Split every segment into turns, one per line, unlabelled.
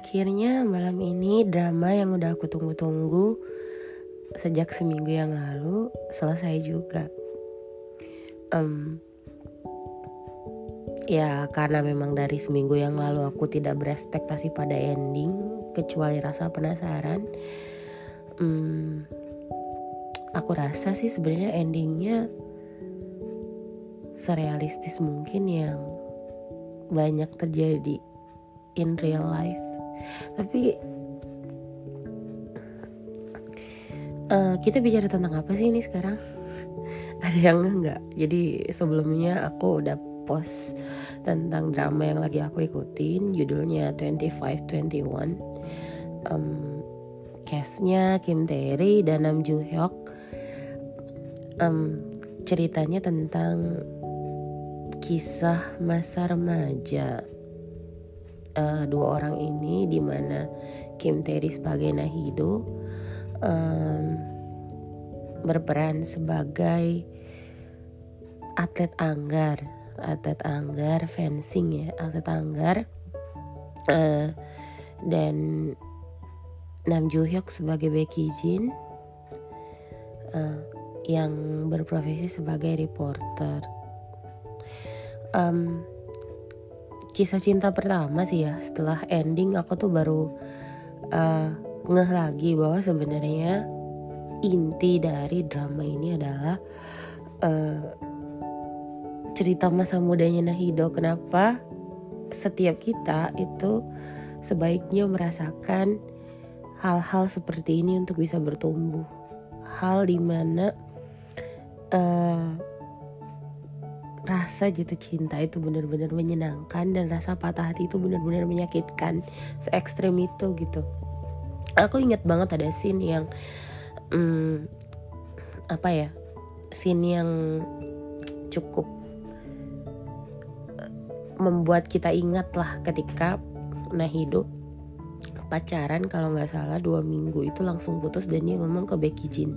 Akhirnya malam ini drama yang udah aku tunggu-tunggu sejak seminggu yang lalu selesai juga. Um, ya karena memang dari seminggu yang lalu aku tidak berespektasi pada ending kecuali rasa penasaran. Um, aku rasa sih sebenarnya endingnya serealistis mungkin yang banyak terjadi in real life tapi uh, kita bicara tentang apa sih ini sekarang? Ada yang enggak? Jadi sebelumnya aku udah post tentang drama yang lagi aku ikutin judulnya 2521 um, castnya Kim Tae-ri dan Nam Joo Hyuk um, ceritanya tentang kisah masa remaja uh, dua orang ini di mana Kim Tae sebagai Nahido um, berperan sebagai atlet anggar atlet anggar fencing ya atlet anggar uh, dan Nam Joo Hyuk sebagai Becky Jin uh, yang berprofesi sebagai reporter. Um, kisah cinta pertama sih ya. Setelah ending aku tuh baru uh, ngeh lagi bahwa sebenarnya inti dari drama ini adalah uh, cerita masa mudanya Nahido. Kenapa setiap kita itu sebaiknya merasakan hal-hal seperti ini untuk bisa bertumbuh? Hal di mana uh, rasa jatuh cinta itu benar-benar menyenangkan dan rasa patah hati itu benar-benar menyakitkan se ekstrem itu gitu. Aku ingat banget ada scene yang hmm, apa ya scene yang cukup eh, membuat kita ingat lah ketika Nahido pacaran kalau nggak salah dua minggu itu langsung putus dan dia ngomong ke Becky Jin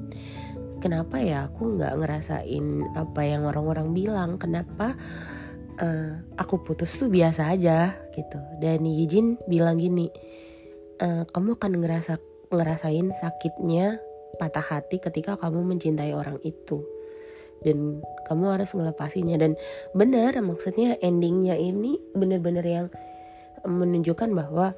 kenapa ya aku nggak ngerasain apa yang orang-orang bilang? Kenapa uh, aku putus tuh biasa aja gitu. Dan Yijin bilang gini uh, kamu akan ngerasa ngerasain sakitnya patah hati ketika kamu mencintai orang itu. Dan kamu harus ngelepasinya. Dan benar maksudnya endingnya ini benar-benar yang menunjukkan bahwa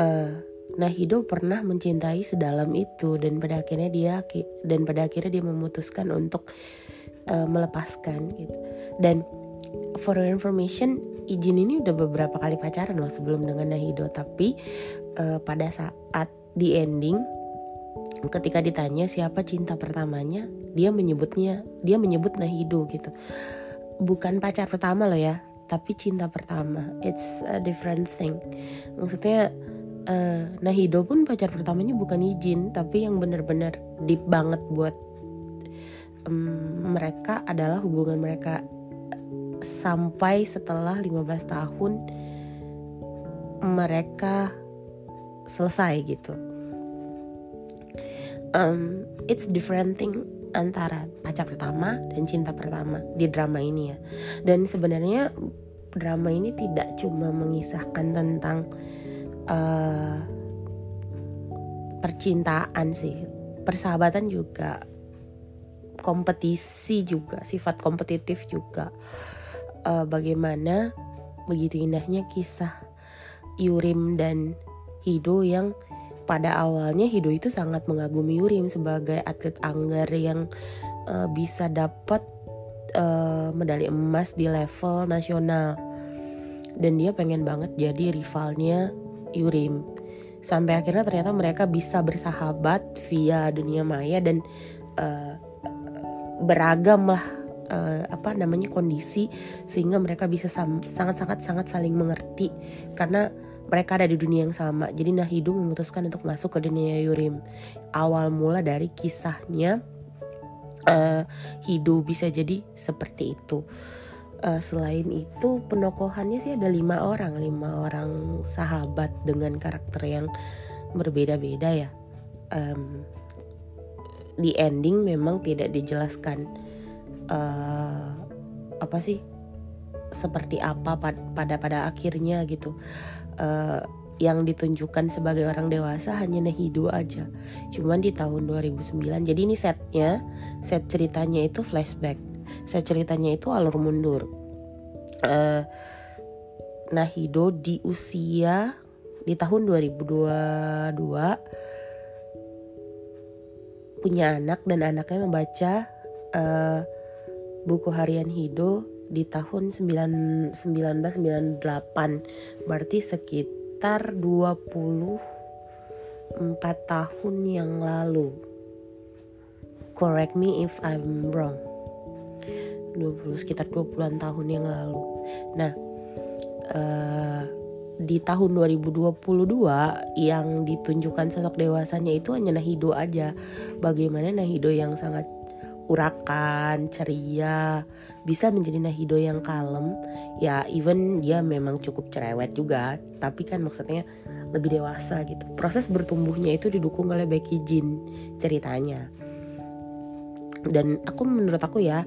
uh, Nahido pernah mencintai sedalam itu dan pada akhirnya dia dan pada akhirnya dia memutuskan untuk uh, melepaskan gitu. Dan for your information, Ijin ini udah beberapa kali pacaran loh sebelum dengan Nahido, tapi uh, pada saat di ending ketika ditanya siapa cinta pertamanya, dia menyebutnya dia menyebut Nahido gitu. Bukan pacar pertama loh ya, tapi cinta pertama. It's a different thing. Maksudnya uh, Nahido pun pacar pertamanya bukan izin tapi yang bener-bener deep banget buat um, mereka adalah hubungan mereka sampai setelah 15 tahun mereka selesai gitu. Um, it's different thing antara pacar pertama dan cinta pertama di drama ini ya. Dan sebenarnya drama ini tidak cuma mengisahkan tentang uh, percintaan sih. Persahabatan juga kompetisi juga sifat kompetitif juga. Uh, bagaimana begitu indahnya kisah Yurim dan Hido yang pada awalnya Hido itu sangat mengagumi Yurim sebagai atlet anggar yang uh, bisa dapat uh, medali emas di level nasional. Dan dia pengen banget jadi rivalnya Yurim sampai akhirnya ternyata mereka bisa bersahabat via dunia maya dan uh, beragam lah uh, apa namanya kondisi sehingga mereka bisa sangat-sangat sangat saling mengerti karena mereka ada di dunia yang sama. Jadi Nahidu memutuskan untuk masuk ke dunia Yurim. Awal mula dari kisahnya uh, Hidu bisa jadi seperti itu uh, selain itu penokohannya sih ada lima orang. Lima orang sahabat dengan karakter yang berbeda-beda ya. Um, di ending memang tidak dijelaskan uh, apa sih seperti apa pada pada akhirnya gitu. Uh, yang ditunjukkan sebagai orang dewasa hanya Nehido aja. Cuman di tahun 2009. Jadi ini setnya, set ceritanya itu flashback. Set ceritanya itu alur mundur. Uh, Nahido di usia di tahun 2022 punya anak dan anaknya membaca uh, buku harian Hido di tahun 9, 1998 berarti sekitar 24 tahun yang lalu. Correct me if I'm wrong. 20 sekitar 20-an tahun yang lalu. Nah uh, di tahun 2022 yang ditunjukkan sosok dewasanya itu hanya Nahido aja. Bagaimana Nahido yang sangat urakan, ceria, bisa menjadi Nahido yang kalem. Ya, even dia memang cukup cerewet juga, tapi kan maksudnya lebih dewasa gitu. Proses bertumbuhnya itu didukung oleh Becky Jin ceritanya. Dan aku menurut aku ya,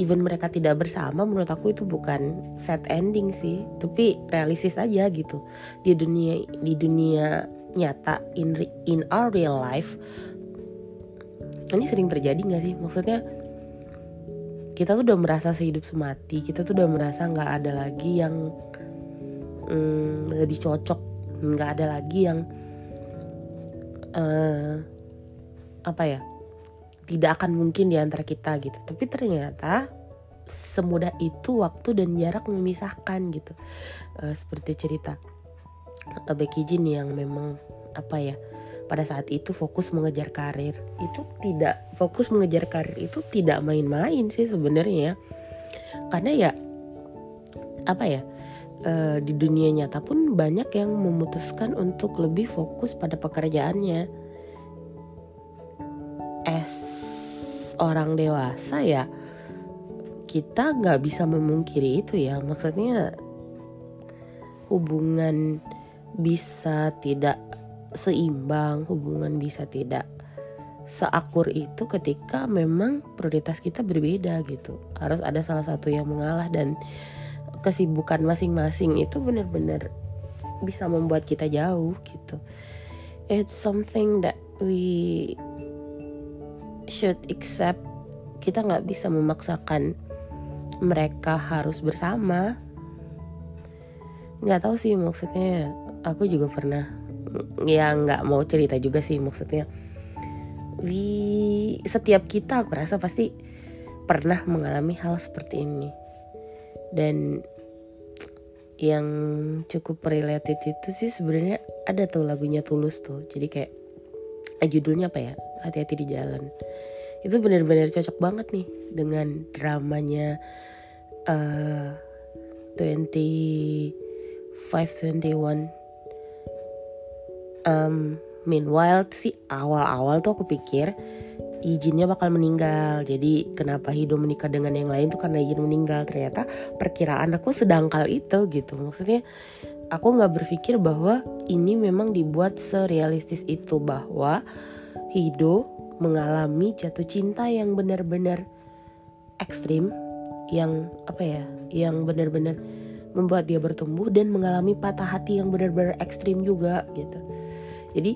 even mereka tidak bersama, menurut aku itu bukan sad ending sih, tapi realistis aja gitu. Di dunia di dunia nyata in in our real life ini sering terjadi gak sih? Maksudnya kita tuh udah merasa sehidup semati kita tuh udah merasa nggak ada lagi yang hmm, lebih cocok nggak ada lagi yang uh, apa ya tidak akan mungkin di antara kita gitu. Tapi ternyata semudah itu waktu dan jarak memisahkan gitu. Uh, seperti cerita Becky Jin yang memang apa ya pada saat itu fokus mengejar karir. Itu tidak fokus mengejar karir itu tidak main-main sih sebenarnya. Karena ya apa ya e, di dunia nyata pun banyak yang memutuskan untuk lebih fokus pada pekerjaannya. As orang dewasa ya kita nggak bisa memungkiri itu ya. Maksudnya hubungan bisa tidak seimbang, hubungan bisa tidak seakur itu ketika memang prioritas kita berbeda gitu. Harus ada salah satu yang mengalah dan kesibukan masing-masing itu benar-benar bisa membuat kita jauh gitu. It's something that we should accept. Kita nggak bisa memaksakan mereka harus bersama. Nggak tahu sih maksudnya. Aku juga pernah ya nggak mau cerita juga sih maksudnya. We setiap kita aku rasa pasti pernah mengalami hal seperti ini. Dan yang cukup related itu sih sebenarnya ada tuh lagunya tulus tuh. Jadi kayak eh, judulnya apa ya? Hati-hati di jalan. Itu benar-benar cocok banget nih dengan dramanya uh, 25 21 um, meanwhile sih awal-awal tuh aku pikir izinnya bakal meninggal. Jadi kenapa Hido menikah dengan yang lain tuh karena izin meninggal? Ternyata perkiraan aku sedangkal itu gitu. Maksudnya aku nggak berpikir bahwa ini memang dibuat serealistis itu bahwa Hido mengalami jatuh cinta yang benar-benar ekstrim yang apa ya yang benar-benar membuat dia bertumbuh dan mengalami patah hati yang benar-benar ekstrim juga gitu jadi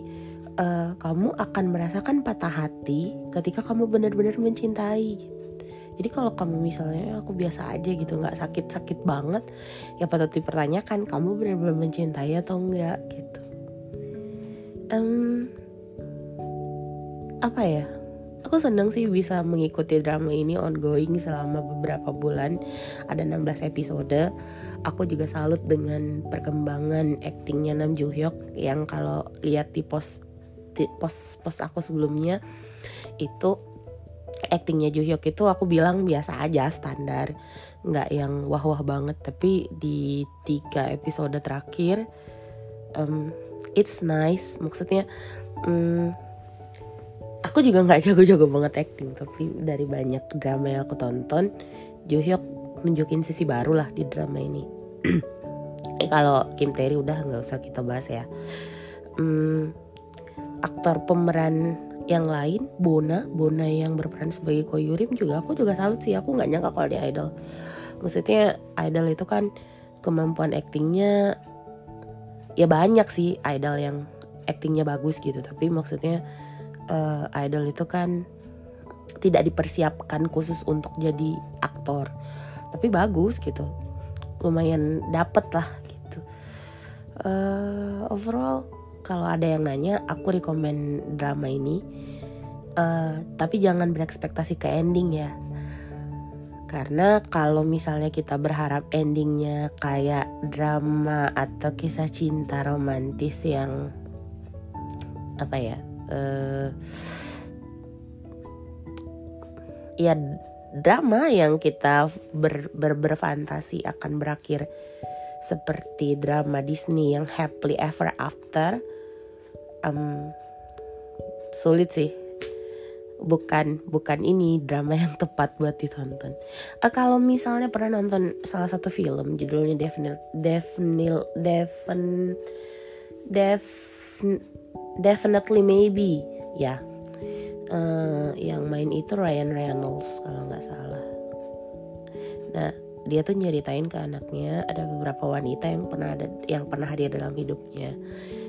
uh, kamu akan merasakan patah hati ketika kamu benar-benar mencintai. Jadi kalau kamu misalnya aku biasa aja gitu nggak sakit-sakit banget, ya patut dipertanyakan kamu benar-benar mencintai atau enggak gitu. Um, apa ya? Aku seneng sih bisa mengikuti drama ini ongoing selama beberapa bulan. Ada 16 episode. Aku juga salut dengan perkembangan aktingnya Nam Joo Hyuk yang kalau lihat di post di post post aku sebelumnya itu aktingnya Joo Hyuk itu aku bilang biasa aja standar. Nggak yang wah wah banget tapi di tiga episode terakhir um, it's nice. Maksudnya um, aku juga nggak jago-jago banget acting tapi dari banyak drama yang aku tonton Jo Hyuk nunjukin sisi baru lah di drama ini. Eh, kalau Kim Tae udah nggak usah kita bahas ya. Hmm, aktor pemeran yang lain Bona Bona yang berperan sebagai Koyurim juga aku juga salut sih. Aku nggak nyangka kalau dia idol. Maksudnya idol itu kan kemampuan aktingnya ya banyak sih idol yang actingnya bagus gitu. Tapi maksudnya uh, idol itu kan tidak dipersiapkan khusus untuk jadi aktor. Tapi bagus gitu. Lumayan dapet lah gitu. Uh, overall kalau ada yang nanya aku rekomend drama ini. Uh, tapi jangan berekspektasi ke ending ya. Karena kalau misalnya kita berharap endingnya kayak drama atau kisah cinta romantis yang apa ya uh, ya drama yang kita ber, ber, berfantasi akan berakhir seperti drama Disney yang happily ever after um, sulit sih bukan bukan ini drama yang tepat buat ditonton. Uh, kalau misalnya pernah nonton salah satu film judulnya Definil Defin Def Definitely Maybe ya uh, yang main itu Ryan Reynolds kalau nggak salah. Nah dia tuh nyeritain ke anaknya ada beberapa wanita yang pernah ada yang pernah hadir dalam hidupnya.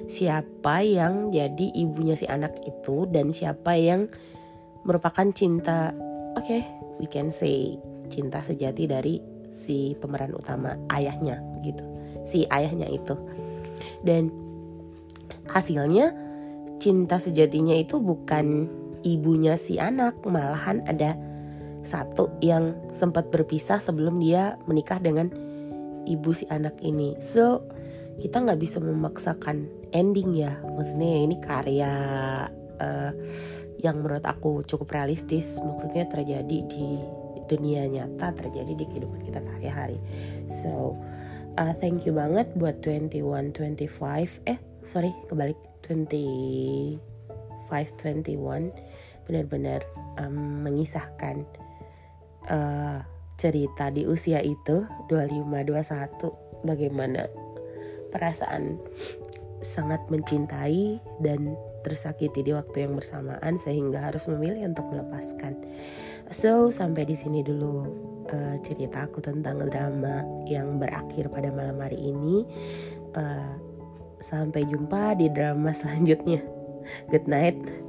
Siapa yang jadi ibunya si anak itu dan siapa yang merupakan cinta oke okay, we can say cinta sejati dari si pemeran utama ayahnya gitu si ayahnya itu dan hasilnya cinta sejatinya itu bukan ibunya si anak malahan ada satu yang sempat berpisah sebelum dia menikah dengan ibu si anak ini. So kita nggak bisa memaksakan ending ya. Maksudnya ini karya uh, yang menurut aku cukup realistis. Maksudnya terjadi di dunia nyata terjadi di kehidupan kita sehari-hari. So uh, thank you banget buat 21 25 eh sorry kebalik 25 21 benar-benar um, mengisahkan uh, cerita di usia itu 25 21 bagaimana perasaan sangat mencintai dan tersakiti di waktu yang bersamaan sehingga harus memilih untuk melepaskan. So sampai di sini dulu uh, cerita aku tentang drama yang berakhir pada malam hari ini. Uh, sampai jumpa di drama selanjutnya. Good night.